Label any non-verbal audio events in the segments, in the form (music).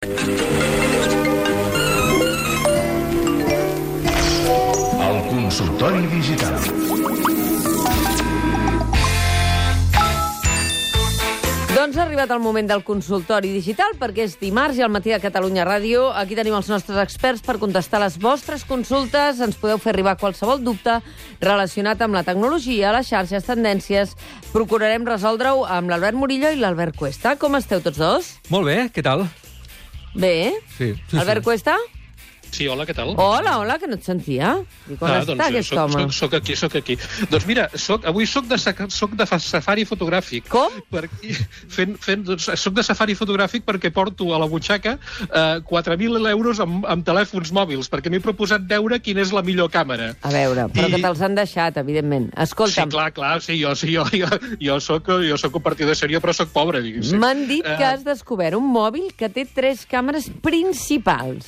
El consultori digital. Doncs ha arribat el moment del consultori digital perquè és dimarts i al matí de Catalunya Ràdio. Aquí tenim els nostres experts per contestar les vostres consultes. Ens podeu fer arribar qualsevol dubte relacionat amb la tecnologia, les xarxes, tendències. Procurarem resoldre-ho amb l'Albert Murillo i l'Albert Cuesta. Com esteu tots dos? Molt bé, què tal? Bé. Sí, sí, Albert sí. Cuesta? Sí, hola, què tal? Hola, hola, que no et sentia. I quan ah, està doncs aquest soc, home? soc, soc aquí, soc aquí. Doncs mira, soc, avui soc de, soc de fa- safari fotogràfic. Com? Per, fent, fent, doncs, soc de safari fotogràfic perquè porto a la butxaca eh, 4.000 euros amb, amb telèfons mòbils, perquè m'he proposat veure quina és la millor càmera. A veure, però I- que te'ls han deixat, evidentment. Sí, Escolta'm, clar, clar, sí, jo, sí, jo, jo, jo, soc, jo soc un partidor seriós, però soc pobre, diguéssim. m'han dit que Eh, has descobert un mòbil que té tres càmeres principals.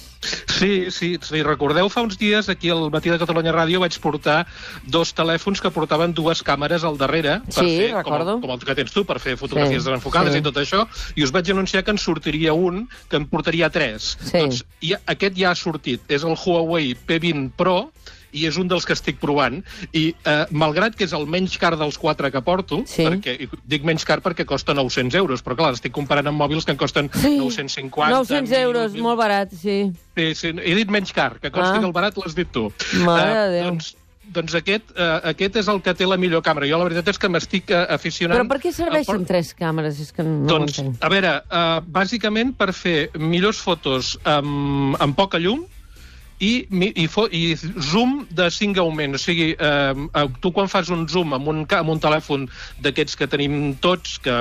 Sí, sí, sí, recordeu fa uns dies aquí al matí de Catalunya Ràdio vaig portar dos telèfons que portaven dues càmeres al darrere per Sí, fer, recordo. com, el, com el que tens tu, per fer fotografies Sí, desenfocades sí. i tot això, i us vaig anunciar que en sortiria un que en portaria tres. Sí. Doncs ja, aquest ja ha sortit, és el Huawei P20 Pro, i és un dels que estic provant, i eh, malgrat que és el menys car dels quatre que porto, Sí. perquè dic menys car perquè costa 900 euros, però clar, estic comparant amb mòbils que en costen Sí. 950... 900 euros, 1.000, molt barat, sí. Sí, sí, he dit menys car, que consti Ah. que el barat l'has dit tu. Mare Eh, de Déu. Doncs, doncs aquest, uh, aquest és el que té la millor càmera. Jo la veritat és que m'estic uh, aficionant... Però per què serveixen por- tres càmeres? És que no Doncs, a veure, uh, bàsicament per fer millors fotos amb, amb poca llum, i, i, fo, i zoom de 5 augments. O sigui, eh, eh, tu quan fas un zoom amb un, amb un telèfon d'aquests que tenim tots, que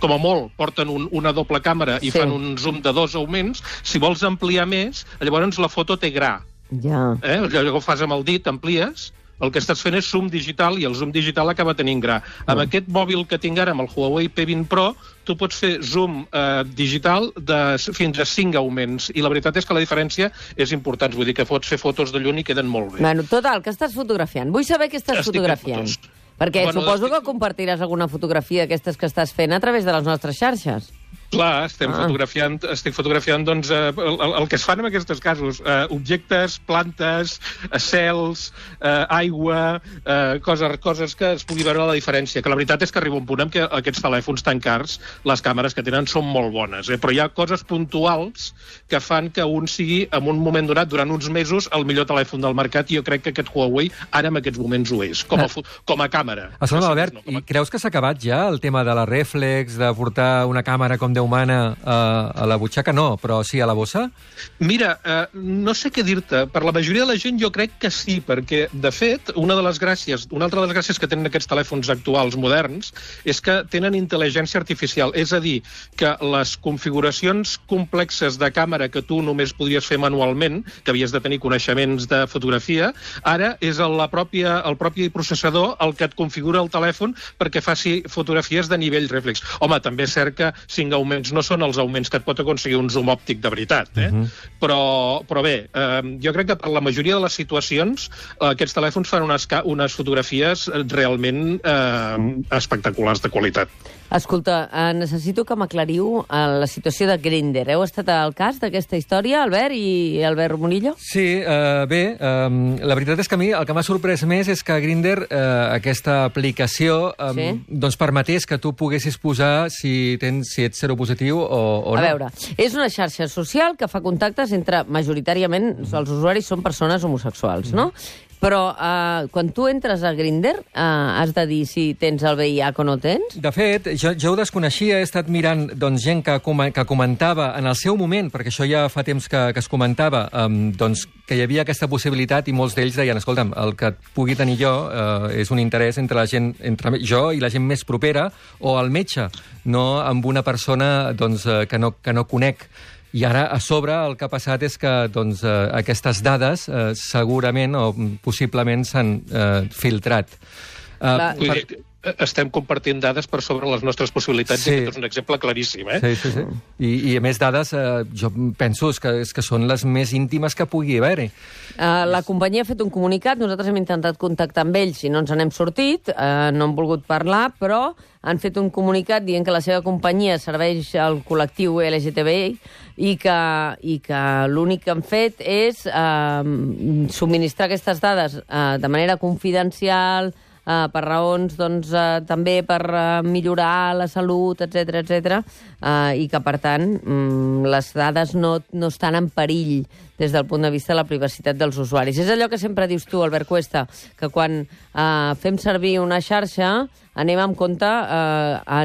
com a molt porten un, una doble càmera i Sí. fan un zoom de dos augments, si vols ampliar més, llavors la foto té gra. Ja. Eh? Allò que ho fas amb el dit, amplies, el que estàs fent és zoom digital i el zoom digital acaba tenint gra. Amb aquest mòbil que tinc ara, amb el Huawei P20 Pro, tu pots fer zoom eh, digital de fins a 5 augments i la veritat és que la diferència és important, vull dir que pots fer fotos de lluny i queden molt bé. Bueno, total, que estàs fotografiant. Vull saber què estàs Estic fotografiant. Perquè Bueno, suposo que compartiràs alguna fotografia d'aquestes que estàs fent a través de les nostres xarxes. Clar, estem Ah. ah. fotografiant, estic fotografiant doncs, eh, el, el, el que es fan en aquests casos. Eh, objectes, plantes, eh, cels, eh, aigua, eh, coses, coses que es pugui veure la diferència. Que la veritat és que arriba un punt en què aquests telèfons tan cars, les càmeres que tenen són molt bones. Eh? Però hi ha coses puntuals que fan que un sigui, en un moment donat, durant uns mesos, el millor telèfon del mercat, i jo crec que aquest Huawei ara en aquests moments ho és, com a, fo- com a càmera. Escolta, Albert, no, com i a- creus que s'ha acabat ja el tema de la reflex, de portar una càmera com Déu mana a, a la butxaca? No, però sí a la bossa? Mira, eh, no sé què dir-te. Per la majoria de la gent jo crec que sí, perquè, de fet, una de les gràcies, una altra de les gràcies que tenen aquests telèfons actuals moderns és que tenen intel·ligència artificial. És a dir, que les configuracions complexes de càmera que tu només podries fer manualment, que havies de tenir coneixements de fotografia, ara és la pròpia, el propi processador el que et configura el telèfon perquè faci fotografies de nivell reflex. Home, també és cert que 5 augments no són els augments que et pot aconseguir un zoom òptic de veritat, eh? Uh -huh. però, però bé, eh, jo crec que per la majoria de les situacions eh, aquests telèfons fan unes, unes fotografies realment eh, espectaculars de qualitat. Escolta, eh, necessito que m'aclariu eh, la situació de Grindr. Heu estat al cas d'aquesta història, Albert i Albert Murillo? Sí, eh, bé, eh, la veritat és que a mi el que m'ha sorprès més és que Grindr, eh, aquesta aplicació, eh, Sí. doncs permetés que tu poguessis posar si, tens, si ets seropositiu o, o A no. veure, és una xarxa social que fa contactes entre, majoritàriament, els usuaris són persones homosexuals, no? Però eh, quan tu entres a Grindr, eh, has de dir si tens el VIH o no tens? De fet, jo, jo ho desconeixia, he estat mirant doncs, gent que, com, que comentava en el seu moment, perquè això ja fa temps que, que es comentava, um, doncs, que hi havia aquesta possibilitat i molts d'ells deien, escolta'm, el que pugui tenir jo eh, és un interès entre la gent, entre jo i la gent més propera o el metge, no amb una persona doncs, que, no, que no conec. I ara, a sobre, el que ha passat és que doncs, eh, aquestes dades eh, segurament o possiblement s'han eh, filtrat. Vull per... eh, estem compartint dades per sobre les nostres possibilitats, Sí. i aquest és un exemple claríssim, eh? Sí, sí, sí. I, I a més dades, eh, jo penso és que, és que són les més íntimes que pugui haver-hi. Uh, la companyia ha fet un comunicat, nosaltres hem intentat contactar amb ells i no ens n'hem sortit, uh, no han volgut parlar, però han fet un comunicat dient que la seva companyia serveix al col·lectiu LGTBI i que, i que l'únic que han fet és uh, subministrar aquestes dades uh, de manera confidencial, uh, per raons doncs, uh, també per uh, millorar la salut, etc etc, uh, i que, per tant, mm, les dades no, no estan en perill des del punt de vista de la privacitat dels usuaris. És allò que sempre dius tu, Albert Cuesta, que quan uh, fem servir una xarxa anem amb compte uh, a,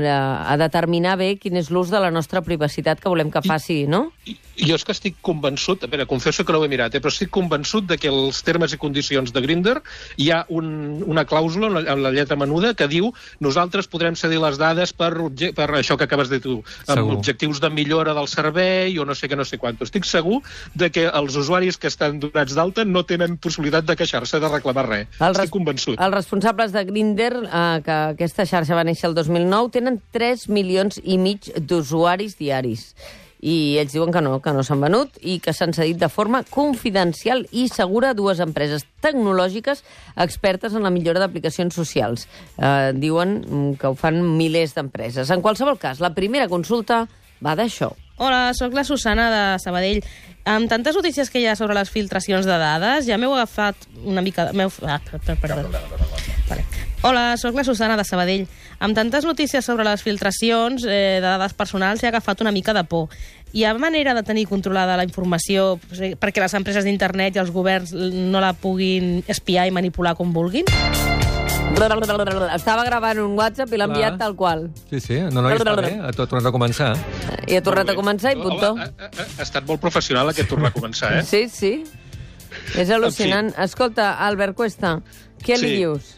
a determinar bé quin és l'ús de la nostra privacitat que volem que faci, no? I, jo és que estic convençut, a veure, confesso que no ho he mirat, eh, però estic convençut de que els termes i condicions de Grindr hi ha un, una clàusula en la, en la lletra menuda que diu nosaltres podrem cedir les dades per, per això que acabes de dir tu, amb Segur. objectius de millora del servei o no sé què, no sé quant. Estic segur de que els usuaris que estan donats d'alta no tenen possibilitat de queixar-se, de reclamar res. El res- Estic convençut. Els responsables de Grindr, eh, que aquesta xarxa va néixer el 2009, tenen 3 milions i mig d'usuaris diaris. I ells diuen que no, que no s'han venut i que s'han cedit de forma confidencial i segura a dues empreses tecnològiques expertes en la millora d'aplicacions socials. Eh, diuen mm, que ho fan milers d'empreses. En qualsevol cas, la primera consulta va d'això. Hola, sóc la Susana de Sabadell. Amb tantes notícies que hi ha sobre les filtracions de dades, ja m'heu agafat una mica... Ah, per, per, perdó. Hola, sóc la Susana de Sabadell. Amb tantes notícies sobre les filtracions eh, de dades personals he agafat una mica de por. Hi ha manera de tenir controlada la informació sigui, perquè les empreses d'internet i els governs no la puguin espiar i manipular com vulguin? Estava gravant un WhatsApp i l'ha enviat tal qual. Sí, sí, no, no, ja està bé, ha tornat a començar. I ha tornat a començar i puntó. Ha, ha, ha estat molt professional aquest tornar a començar, eh? Sí, sí. És al·lucinant. Escolta, Albert Cuesta, què li Sí. dius?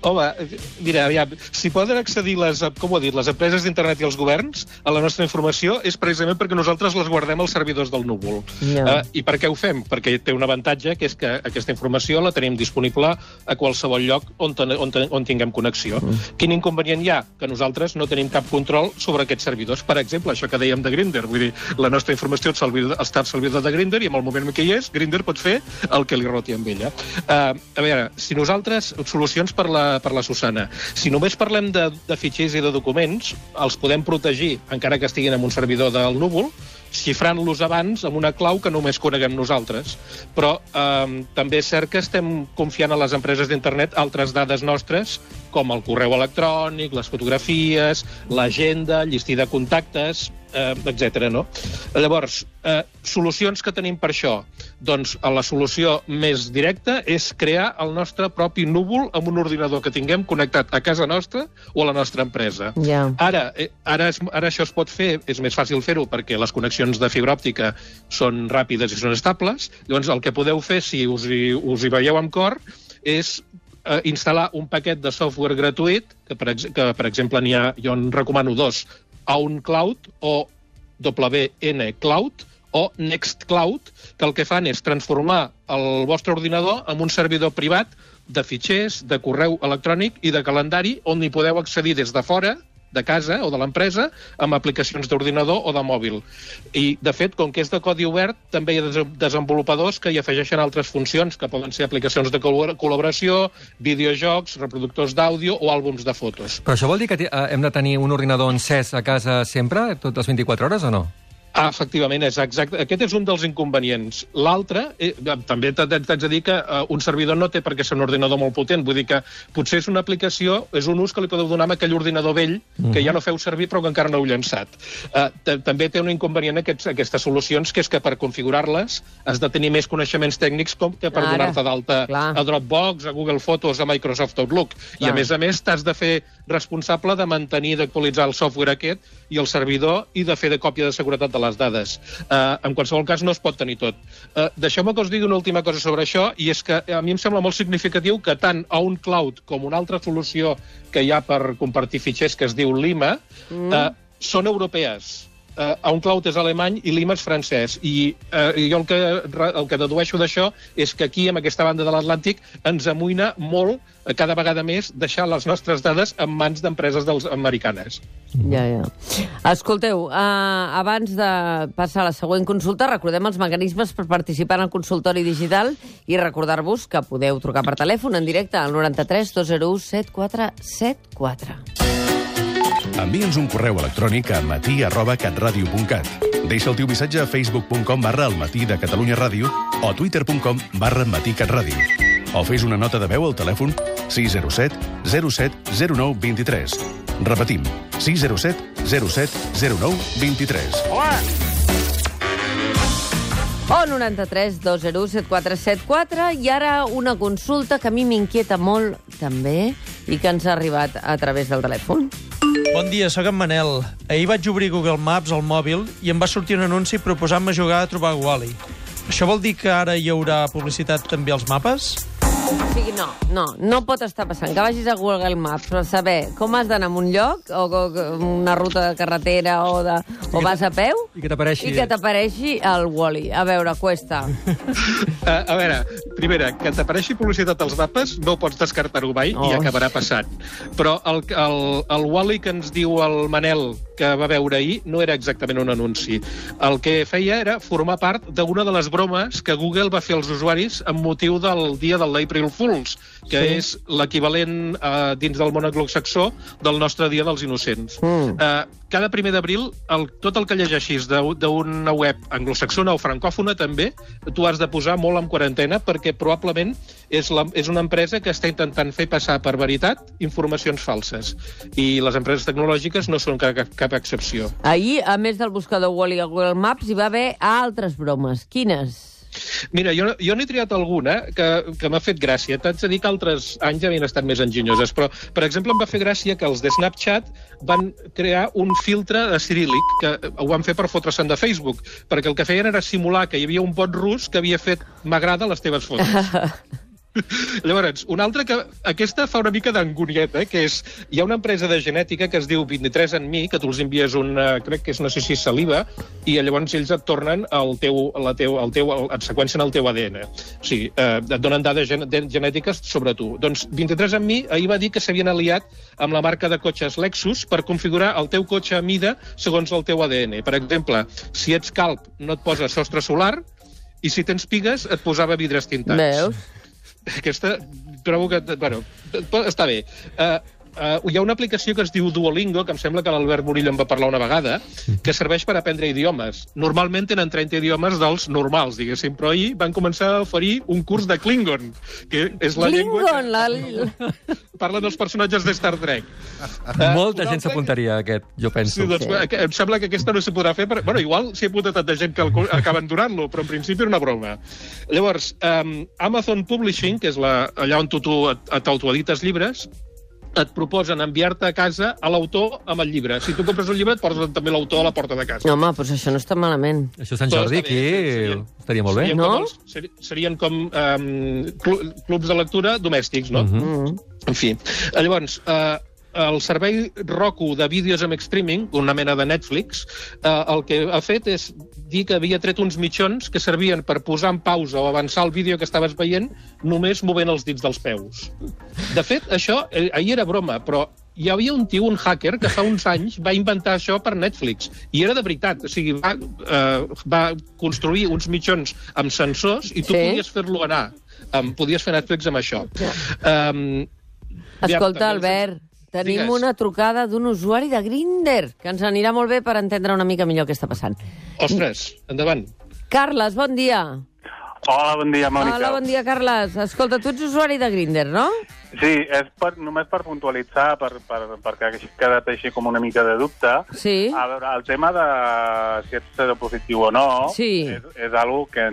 Home, mira, aviam, si poden accedir les, com ho ha dit, les empreses d'internet i els governs a la nostra informació és precisament perquè nosaltres les guardem als servidors del núvol. Ja. Uh, I per què ho fem? Perquè té un avantatge, que és que aquesta informació la tenim disponible a qualsevol lloc on, ten, on, ten, on tinguem connexió. Mm. Quin inconvenient hi ha? Que nosaltres no tenim cap control sobre aquests servidors. Per exemple, això que dèiem de Grindr, vull dir, la nostra informació està al servidor de Grindr i en el moment en què hi és, Grindr pot fer el que li roti amb ella. Uh, a veure, si nosaltres, solucions per la, per la Susana, si només parlem de, de fitxers i de documents, els podem protegir, encara que estiguin en un servidor del núvol, xifrant-los abans amb una clau que només coneguem nosaltres. Però eh, també és cert que estem confiant a les empreses d'internet altres dades nostres, com el correu electrònic, les fotografies, l'agenda, llistí de contactes, eh, etc. No? Llavors, eh, solucions que tenim per això? Doncs eh, la solució més directa és crear el nostre propi núvol amb un ordinador que tinguem connectat a casa nostra o a la nostra empresa. Ja. Ara, eh, ara, es, ara això es pot fer, és més fàcil fer-ho perquè les connexions de fibra òptica són ràpides i són estables. Llavors, el que podeu fer, si us hi, us hi veieu amb cor, és eh, instal·lar un paquet de software gratuït, que per, que per exemple n'hi ha, jo en recomano dos, OwnCloud o WN Cloud o Nextcloud, que el que fan és transformar el vostre ordinador en un servidor privat de fitxers, de correu electrònic i de calendari on hi podeu accedir des de fora de casa o de l'empresa amb aplicacions d'ordinador o de mòbil. I, de fet, com que és de codi obert, també hi ha des- desenvolupadors que hi afegeixen altres funcions, que poden ser aplicacions de col- col·laboració, videojocs, reproductors d'àudio o àlbums de fotos. Però això vol dir que eh, hem de tenir un ordinador encès a casa sempre, totes les 24 hores, o no? Ah, efectivament, és exacte. Aquest és un dels inconvenients. L'altre, eh, també t'haig de dir que eh, un servidor no té per què ser un ordinador molt potent. Vull dir que potser és una aplicació, és un ús que li podeu donar amb aquell ordinador vell que ja no feu servir però que encara no heu llançat. Eh, ta- també té un inconvenient aquests, aquestes solucions, que és que per configurar-les has de tenir més coneixements tècnics com que per donar-te d'alta a Dropbox, a Google Photos, a Microsoft Outlook. I Clar. a més a més t'has de fer responsable de mantenir i d'actualitzar el software aquest i el servidor i de fer de còpia de seguretat de les dades. Uh, en qualsevol cas no es pot tenir tot. Uh, Deixeu-me que us digui una última cosa sobre això i és que a mi em sembla molt significatiu que tant a un cloud com una altra solució que hi ha per compartir fitxers que es diu Lima mm. uh, són europees eh, Uncloud és alemany i Lima és francès. I eh, jo el que, el que dedueixo d'això és que aquí, en aquesta banda de l'Atlàntic, ens amoïna molt, eh, cada vegada més, deixar les nostres dades en mans d'empreses dels americanes. Ja, ja. Escolteu, uh, abans de passar a la següent consulta, recordem els mecanismes per participar en el consultori digital i recordar-vos que podeu trucar per telèfon en directe al 93 201 7474. Envia'ns un correu electrònic a matí arroba catradio.cat. Deixa el teu missatge a facebook.com barra el matí de Catalunya Ràdio o twitter.com barra matí catradio. O fes una nota de veu al telèfon 607 07 09 23. Repetim, 607 07 09 23. O 93 201 7474 i ara una consulta que a mi m'inquieta molt també i que ens ha arribat a través del telèfon. Bon dia, sóc en Manel. Ahir vaig obrir Google Maps al mòbil i em va sortir un anunci proposant-me jugar a trobar Wally. Això vol dir que ara hi haurà publicitat també als mapes? O sigui, no, no, no pot estar passant que vagis a Google Maps per saber com has d'anar a un lloc, o o una ruta de carretera, o, de, o vas a peu, I que t'apareixi... i que t'apareixi el Wally. A veure, cuesta. Uh, (laughs) a veure, primera, que t'apareixi publicitat als mapes no pots descartar-ho mai Oh. i acabarà passant. Però el, el, el Wally que ens diu el Manel que va veure ahir no era exactament un anunci. El que feia era formar part d'una de les bromes que Google va fer als usuaris amb motiu del dia del l'April Fools, que sí. és l'equivalent eh, dins del món anglosaxó del nostre Dia dels Innocents. Mm. Eh, cada primer d'abril, el, tot el que llegeixis d'u- d'una web anglosaxona o francòfona també, tu has de posar molt en quarantena perquè probablement és, la, és una empresa que està intentant fer passar per veritat informacions falses. I les empreses tecnològiques no són cap, cap excepció. Ahir, a més del buscador Wally a Google Maps, hi va haver altres bromes. Quines? Mira, jo, jo n'he triat alguna que, que m'ha fet gràcia. T'haig de dir que altres anys havien estat més enginyoses, però, per exemple, em va fer gràcia que els de Snapchat van crear un filtre de ciríl·lic, que ho van fer per fotre-se'n de Facebook, perquè el que feien era simular que hi havia un bot rus que havia fet m'agrada les teves fotos. (laughs) (laughs) Llavors, una altra que... Aquesta fa una mica d'angonieta, que és... Hi ha una empresa de genètica que es diu 23 en mi, que tu els envies una... Crec que és, no sé si saliva, i llavors ells et tornen el teu... La teu, el teu el, et seqüencien el teu ADN. O sigui, eh, et donen dades gen, genètiques sobre tu. Doncs 23 en mi ahir va dir que s'havien aliat amb la marca de cotxes Lexus per configurar el teu cotxe a mida segons el teu ADN. Per exemple, si ets calp, no et posa sostre solar, i si tens pigues, et posava vidres tintats. Veus? Aquesta trobo que... Bueno, està bé. Uh, uh, hi ha una aplicació que es diu Duolingo, que em sembla que l'Albert Murillo en va parlar una vegada, que serveix per aprendre idiomes. Normalment tenen 30 idiomes dels normals, diguéssim, però ahir van començar a oferir un curs de Klingon, que és la llengua Klingon, la... que parla dels personatges de Star Trek. Molta una gent s'apuntaria a aquest, jo penso. Sí, doncs, Sí. em sembla que aquesta no s'hi podrà fer. Per... Bueno, igual s'hi apunta tanta gent que el... acaben donant-lo, però en principi era una broma. Llavors, um, Amazon Publishing, que és la... allà on tu, tu et- et autoedites llibres, et proposen enviar-te a casa a l'autor amb el llibre. Si tu compres un llibre, et posen també l'autor a la porta de casa. No, home, doncs això no està malament. Això Sant Però Jordi, està aquí, bé, serien- estaria molt bé. Serien No? com, els, seri- serien com um, clu- clubs de lectura domèstics, no? Mhm. Mm. En fi, llavors, eh, el servei Roku de vídeos amb streaming, una mena de Netflix, eh, el que ha fet és dir que havia tret uns mitjons que servien per posar en pausa o avançar el vídeo que estaves veient només movent els dits dels peus. De fet, això eh, ahir era broma, però hi havia un tio, un hacker, que fa uns anys va inventar això per Netflix. I era de veritat. O sigui, va, eh, va construir uns mitjons amb sensors i tu Sí. podies fer-lo anar. Um, podies fer Netflix amb això. Um, Escolta, Albert, tenim Digues. una trucada d'un usuari de Grinder, que ens anirà molt bé per entendre una mica millor què està passant. Ostres, endavant. Carles, bon dia. Hola, bon dia, Mònica. Hola, bon dia, Carles. Escolta, tu ets usuari de Grinder, no? Sí, és per, només per puntualitzar, per, per, perquè ha quedat així com una mica de dubte. Sí. A veure, el tema de si ets seropositiu o no Sí. és, és algo que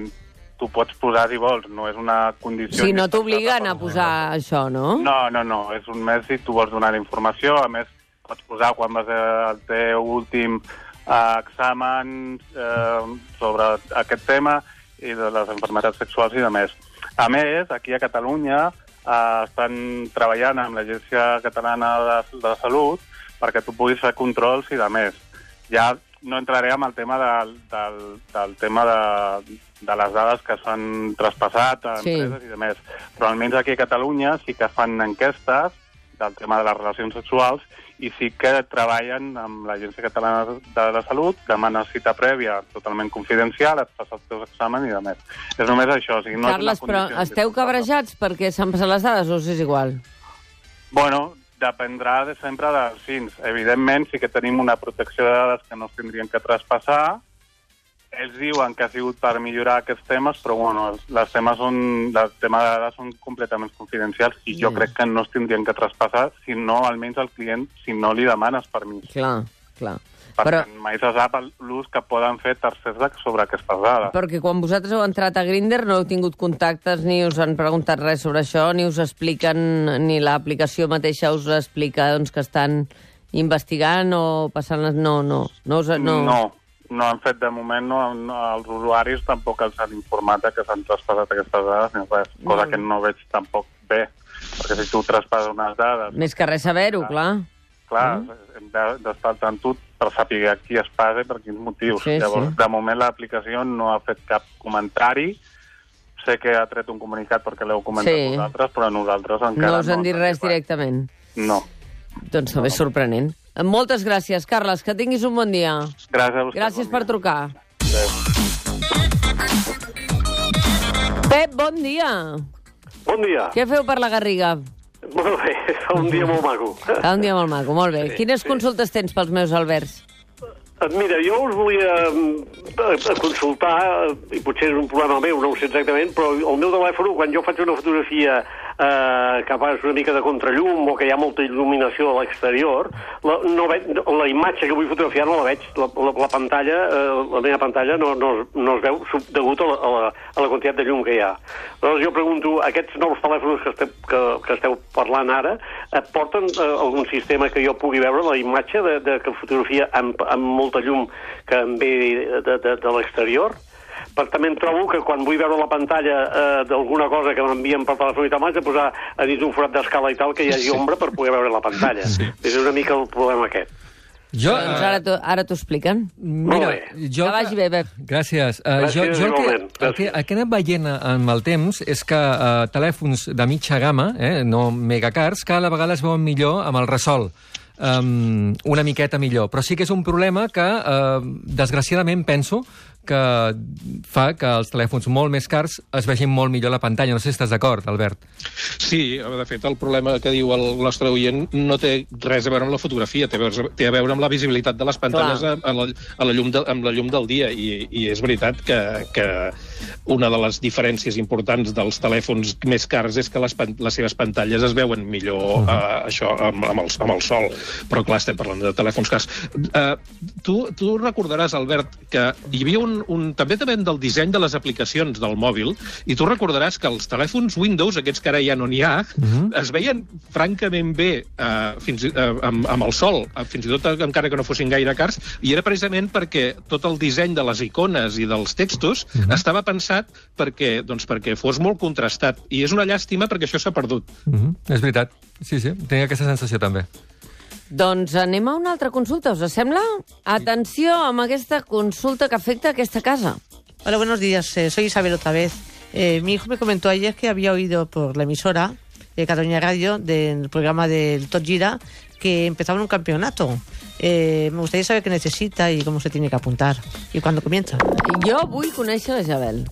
tu pots posar si vols, no és una condició... Si no t'obliguen a posar això, no? No, no, no, és un mes si tu vols donar la informació, a més pots posar quan vas al teu últim eh, examen eh, sobre aquest tema i de les enfermedats sexuals i de més. A més, aquí a Catalunya eh, estan treballant amb l'Agència Catalana de, de Salut perquè tu puguis fer controls i de més. Ja no entraré en el tema del, del, del tema de, de les dades que s'han traspassat a Sí. empreses i demés. Però almenys aquí a Catalunya sí que fan enquestes del tema de les relacions sexuals i sí que treballen amb l'Agència Catalana de la Salut, demanes cita prèvia totalment confidencial, et fas els teus exàmens i demés. És només això. O sigui, no Carles, però esteu cabrejats perquè s'han passat les dades o és igual? Bueno, dependrà de sempre dels fins. Evidentment, sí que tenim una protecció de dades que no tindrien que traspassar. Ells diuen que ha sigut per millorar aquests temes, però bueno, els, les temes són, el tema de dades són completament confidencials i jo Mm. crec que no es tindrien que traspassar si no, almenys al client, si no li demanes permís. Clar, clar. Perquè Però, mai se sap l'ús que poden fer tercers sobre aquestes dades. perquè quan vosaltres heu entrat a Grindr no heu tingut contactes ni us han preguntat res sobre això, ni us expliquen, ni l'aplicació mateixa us explica doncs, que estan investigant o passant les... No, no, no, us, no. no, no han fet de moment, no, no, els usuaris tampoc els han informat de que s'han traspassat aquestes dades ni res, cosa Mm. que no veig tampoc bé, perquè si tu traspasses unes dades, Més que res saber-ho, clar. clar, Mm. hem de- d'estar al tant per saber qui es paga i per quins motius. Sí, Llavors, sí. de moment l'aplicació no ha fet cap comentari, sé que ha tret un comunicat perquè l'heu comentat Sí. vosaltres, però nosaltres encara No us han dit res directament. No. Doncs també és sorprenent. Moltes gràcies, Carles. Que tinguis un bon dia. Gràcies a vostè. Gràcies bon per dia. trucar. Adéu. Pep, bon dia. Bon dia. Què feu per la Garriga? Molt bé, fa (laughs) un dia molt maco. Fa un dia molt maco, molt bé. Quines consultes tens pels meus Alberts? Eh, Mira, jo us volia mm, eh, consultar, eh, i potser és un problema meu, no ho sé exactament, però el meu telèfon, quan jo faig una fotografia eh, que fa una mica de contrallum o que hi ha molta il·luminació a l'exterior, la, no veig, la imatge que vull fotografiar no la veig. La, la, la pantalla, eh, la meva pantalla no, no, no es veu degut a la, a, la, a la quantitat de llum que hi ha. Llavors jo pregunto, aquests nous telèfons que esteu, que, que esteu parlant ara, eh, porten eh, algun sistema que jo pugui veure la imatge de, de que fotografia amb, amb molta llum que em ve de, de, de l'exterior? També em trobo que quan vull veure la pantalla eh, d'alguna cosa que m'envien per telèfon i tal, m'haig de posar a dins un forat d'escala i tal que hi hagi ombra per poder veure la pantalla. És una mica el problema aquest. Jo, Doncs ara t'ho ara t'ho expliquen. Mira, jo... Que vagi bé, Pep. Gràcies. Uh, Gràcies, jo, jo el, que, el, que, el que he anat veient amb el temps és que uh, telèfons de mitja gamma, eh, no megacars, cada vegada es veuen millor amb el resol. Um, una miqueta millor. Però sí que és un problema que, uh, desgraciadament, penso que fa que els telèfons molt més cars es vegin molt millor a la pantalla. No sé si estàs d'acord, Albert. Sí, de fet, el problema que diu el nostre oient no té res a veure amb la fotografia, té a veure, té a veure amb la visibilitat de les pantalles a, a, la, a la llum de, amb la llum del dia, i, i és veritat que, que una de les diferències importants dels telèfons més cars és que les, les seves pantalles es veuen millor uh, això amb, amb, el, amb el sol, però clar, estem parlant de telèfons cars. Uh, tu, tu recordaràs, Albert, que hi havia un, un... També depèn del disseny de les aplicacions del mòbil, i tu recordaràs que els telèfons Windows, aquests que ara ja no n'hi ha, es veien francament bé uh, fins, uh, amb, amb el sol, uh, fins i tot uh, encara que no fossin gaire cars, i era precisament perquè tot el disseny de les icones i dels textos estava pensat perquè, doncs, perquè fos molt contrastat. I és una llàstima perquè això s'ha perdut. Mm -hmm. És veritat. Sí, sí, tenia aquesta sensació també. Doncs anem a una altra consulta, us sembla? Atenció amb aquesta consulta que afecta aquesta casa. Hola, buenos días. Eh, soy Isabel otra vez. Eh, mi hijo me comentó ayer que había oído por la emisora de Cataluña Radio del programa del Tot Gira que empezaban un campeonato. Eh, me gustaría saber qué necesita y cómo se tiene que apuntar y cuándo comienza. Jo vull conèixer la Isabel.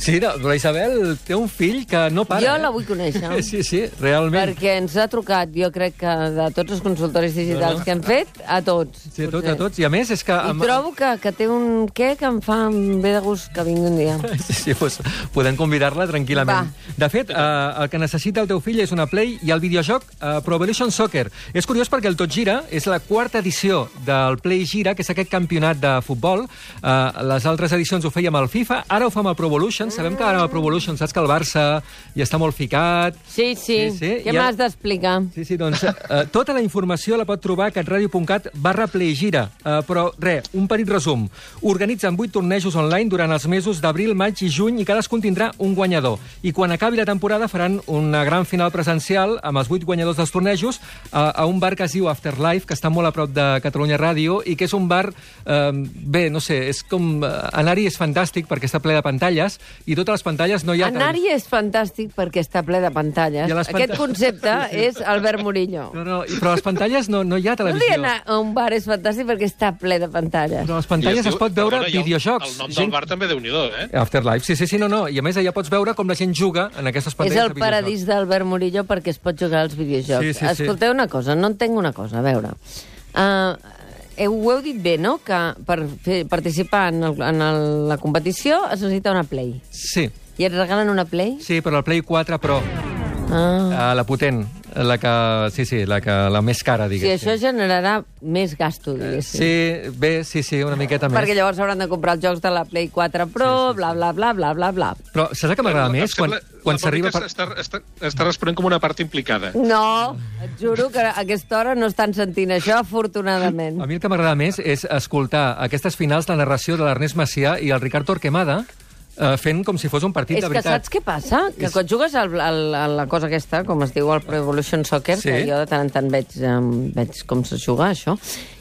Sí, no, la Isabel té un fill que no para. Jo eh? la vull conèixer. (laughs) Sí, sí, realment. Perquè ens ha trucat, jo crec que de tots els consultoris digitals No, no. que han fet, a tots. Sí, a tots, a tots. I a més és que... I trobo que, que té un què que em fa bé de gust que vingui un dia. (laughs) Sí, sí, doncs podem convidar-la tranquil·lament. Va. De fet, eh, el que necessita el teu fill és una Play i el videojoc eh, Pro Evolution Soccer. És curiós perquè el Tot Gira és la quarta edició del Play Gira, que és aquest campionat de futbol. Eh, les altres edicions ho fèiem al FIFA, ara ho fem al Pro Evolution, Evolution, sabem que ara el Pro Evolution, saps que el Barça hi està molt ficat. Sí, sí. Sí, sí, Què m'has d'explicar? Sí, sí, doncs uh, tota la informació la pot trobar a catradio.cat barra playgira. Uh, però, res, un petit resum. Organitzen vuit tornejos online durant els mesos d'abril, maig i juny i cadascun tindrà un guanyador. I quan acabi la temporada faran una gran final presencial amb els vuit guanyadors dels tornejos a, a un bar que es diu Afterlife, que està molt a prop de Catalunya Ràdio i que és un bar, eh, bé, no sé, és com... eh, Anar-hi és fantàstic perquè està ple de pantalles i totes les pantalles no hi ha... Anar-hi és fantàstic perquè està ple de pantalles. I a les Aquest concepte és Albert Murillo. No, no, i- però les pantalles no, no hi ha No televisió. li anar a un bar és fantàstic perquè està ple de pantalles. Però les pantalles es pot veure perdona, i el- videojocs. El nom Gent- del bar també déu nhi eh? Afterlife, sí, sí, sí, no, no. I a més allà pots veure com la gent juga en aquestes És pantalles el de videojocs. paradís d'Albert Murillo perquè es pot jugar als videojocs. Sí, sí, sí. Escolteu una cosa, no entenc una cosa, a veure. Uh, heu, ho heu dit bé, no?, que per fer, participar en, el, en el, la competició es necessita una Play. Sí, I et regalen una Play? sí, però el Play 4 Pro, Ah. uh, la potent, la que, sí, sí, la, que, la més cara, Sí, diguéssim. això generarà més gasto, diguéssim. Sí, bé, sí, sí, una miqueta més. Perquè llavors hauran de comprar els jocs de la Play 4 Pro, Sí, sí, sí. bla, bla, bla, bla, bla, bla. Però saps el que m'agrada més? Quan, quan s'arriba... Per... Està, està, està responent com una part implicada. No, et juro que a aquesta hora no estan sentint això, afortunadament. A mi el que m'agrada més és escoltar aquestes finals de narració de l'Ernest Macià i el Ricard Torquemada eh, fent com si fos un partit És de que veritat. saps què passa? Que És- quan jugues al, al, a la cosa aquesta, com es diu el Pro Evolution Soccer, Sí. que jo de tant en tant veig, um, veig com se juga, això,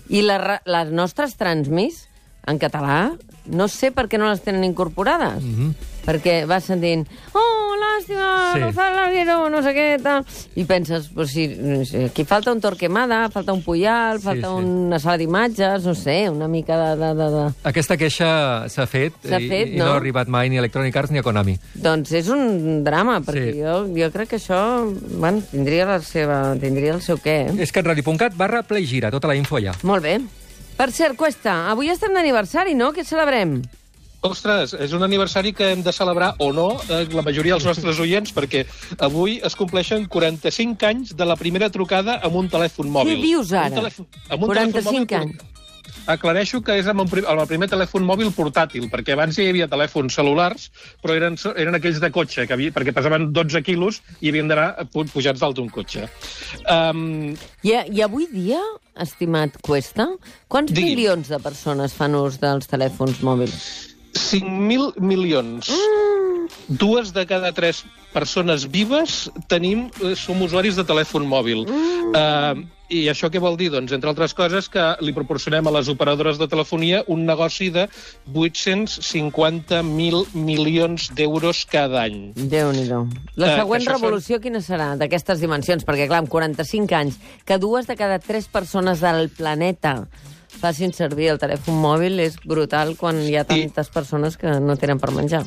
i la, les nostres transmis, en català, no sé per què no les tenen incorporades. Mhm. Perquè vas sentint, oh, làstima, Sí. sí. no fa l'Alguero, no sé què, tal... I penses, pues, si, aquí falta un Torquemada, falta un Puyal, Sí, falta sí. una sala d'imatges, no sé, una mica de... de, de, de... Aquesta queixa s'ha fet, i, fet, i no no? ha arribat mai ni a Electronic Arts ni a Konami. Doncs és un drama, perquè Sí. jo, jo crec que això bueno, tindria, la seva, tindria el seu què. Eh? És catradio.cat barra playgira, tota la info allà. Molt bé. Per cert, Cuesta, avui estem d'aniversari, no? Què celebrem? Ostres, és un aniversari que hem de celebrar o no, eh, la majoria dels nostres oients, perquè avui es compleixen 45 anys de la primera trucada amb un telèfon mòbil. Què dius ara? Un telèfon, amb un 45 telèfon mòbil anys. Aclareixo que és amb, un, prim- amb el primer telèfon mòbil portàtil, perquè abans ja hi havia telèfons cel·lulars, però eren, eren aquells de cotxe, que havia, perquè pesaven 12 quilos i havien d'anar pu- pujats dalt d'un cotxe. Um, I, I avui dia, estimat Cuesta, quants Digui'm. milions de persones fan ús dels telèfons mòbils? 5.000 milions. Dues de cada tres persones vives tenim, eh, som usuaris de telèfon mòbil. Uh, I això què vol dir? Doncs, entre altres coses, que li proporcionem a les operadores de telefonia un negoci de 850.000 milions d'euros cada any. Déu-n'hi-do. La Eh, següent revolució quina serà d'aquestes dimensions? Perquè, clar, amb 45 anys, que dues de cada tres persones del planeta facin servir el telèfon mòbil és brutal quan hi ha tantes persones que no tenen per menjar.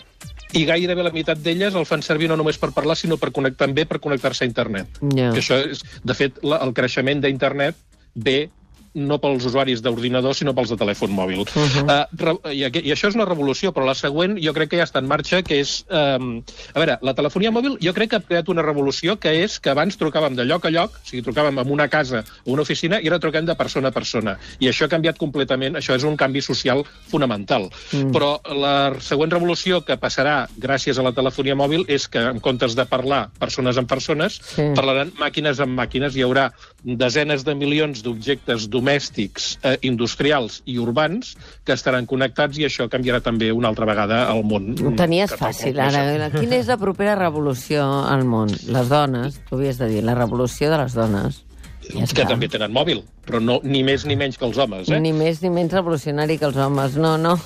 I gairebé la meitat d'elles el fan servir no només per parlar, sinó per connectar, també per connectar-se a internet. Ja. Que això és, de fet, la, el creixement d'internet ve no pels usuaris d'ordinador, sinó pels de telèfon mòbil. Uh -huh. uh, i, I això és una revolució, però la següent jo crec que ja està en marxa, que és... Um, a veure, la telefonia mòbil jo crec que ha creat una revolució, que és que abans trucàvem de lloc a lloc, o sigui, trucàvem en una casa o una oficina, i ara truquem de persona a persona. I això ha canviat completament, això és un canvi social fonamental. Mm. Però la següent revolució que passarà gràcies a la telefonia mòbil és que, en comptes de parlar persones amb persones, Sí. parlaran màquines amb màquines, hi haurà desenes de milions d'objectes domèstics, eh, industrials i urbans que estaran connectats i això canviarà també una altra vegada el món. Ho tenies fàcil, ara. Quina és la propera revolució al món? Les dones, tu havies de dir, la revolució de les dones. Ja que també tenen mòbil, però no, ni més ni menys que els homes. Eh? Ni més ni menys revolucionari que els homes, no, no.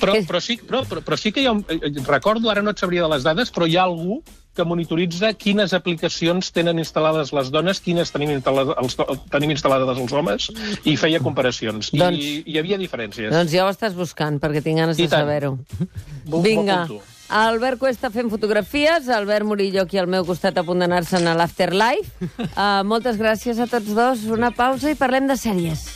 Però, (laughs) però, sí, però, però, però sí que hi ha... Un, eh, eh, recordo, ara no et sabria de les dades, però hi ha algú que monitoritza quines aplicacions tenen instal·lades les dones, quines tenim instal·lades els, tenim instal·lades els homes, i feia comparacions. Doncs- I hi havia diferències. Doncs ja ho estàs buscant, perquè tinc ganes I de saber-ho. Vinga. Albert Cuesta fent fotografies, Albert Murillo aquí al meu costat a punt d'anar-se'n a l'Afterlife. Uh, (laughs) moltes gràcies a tots dos. Una pausa i parlem de sèries.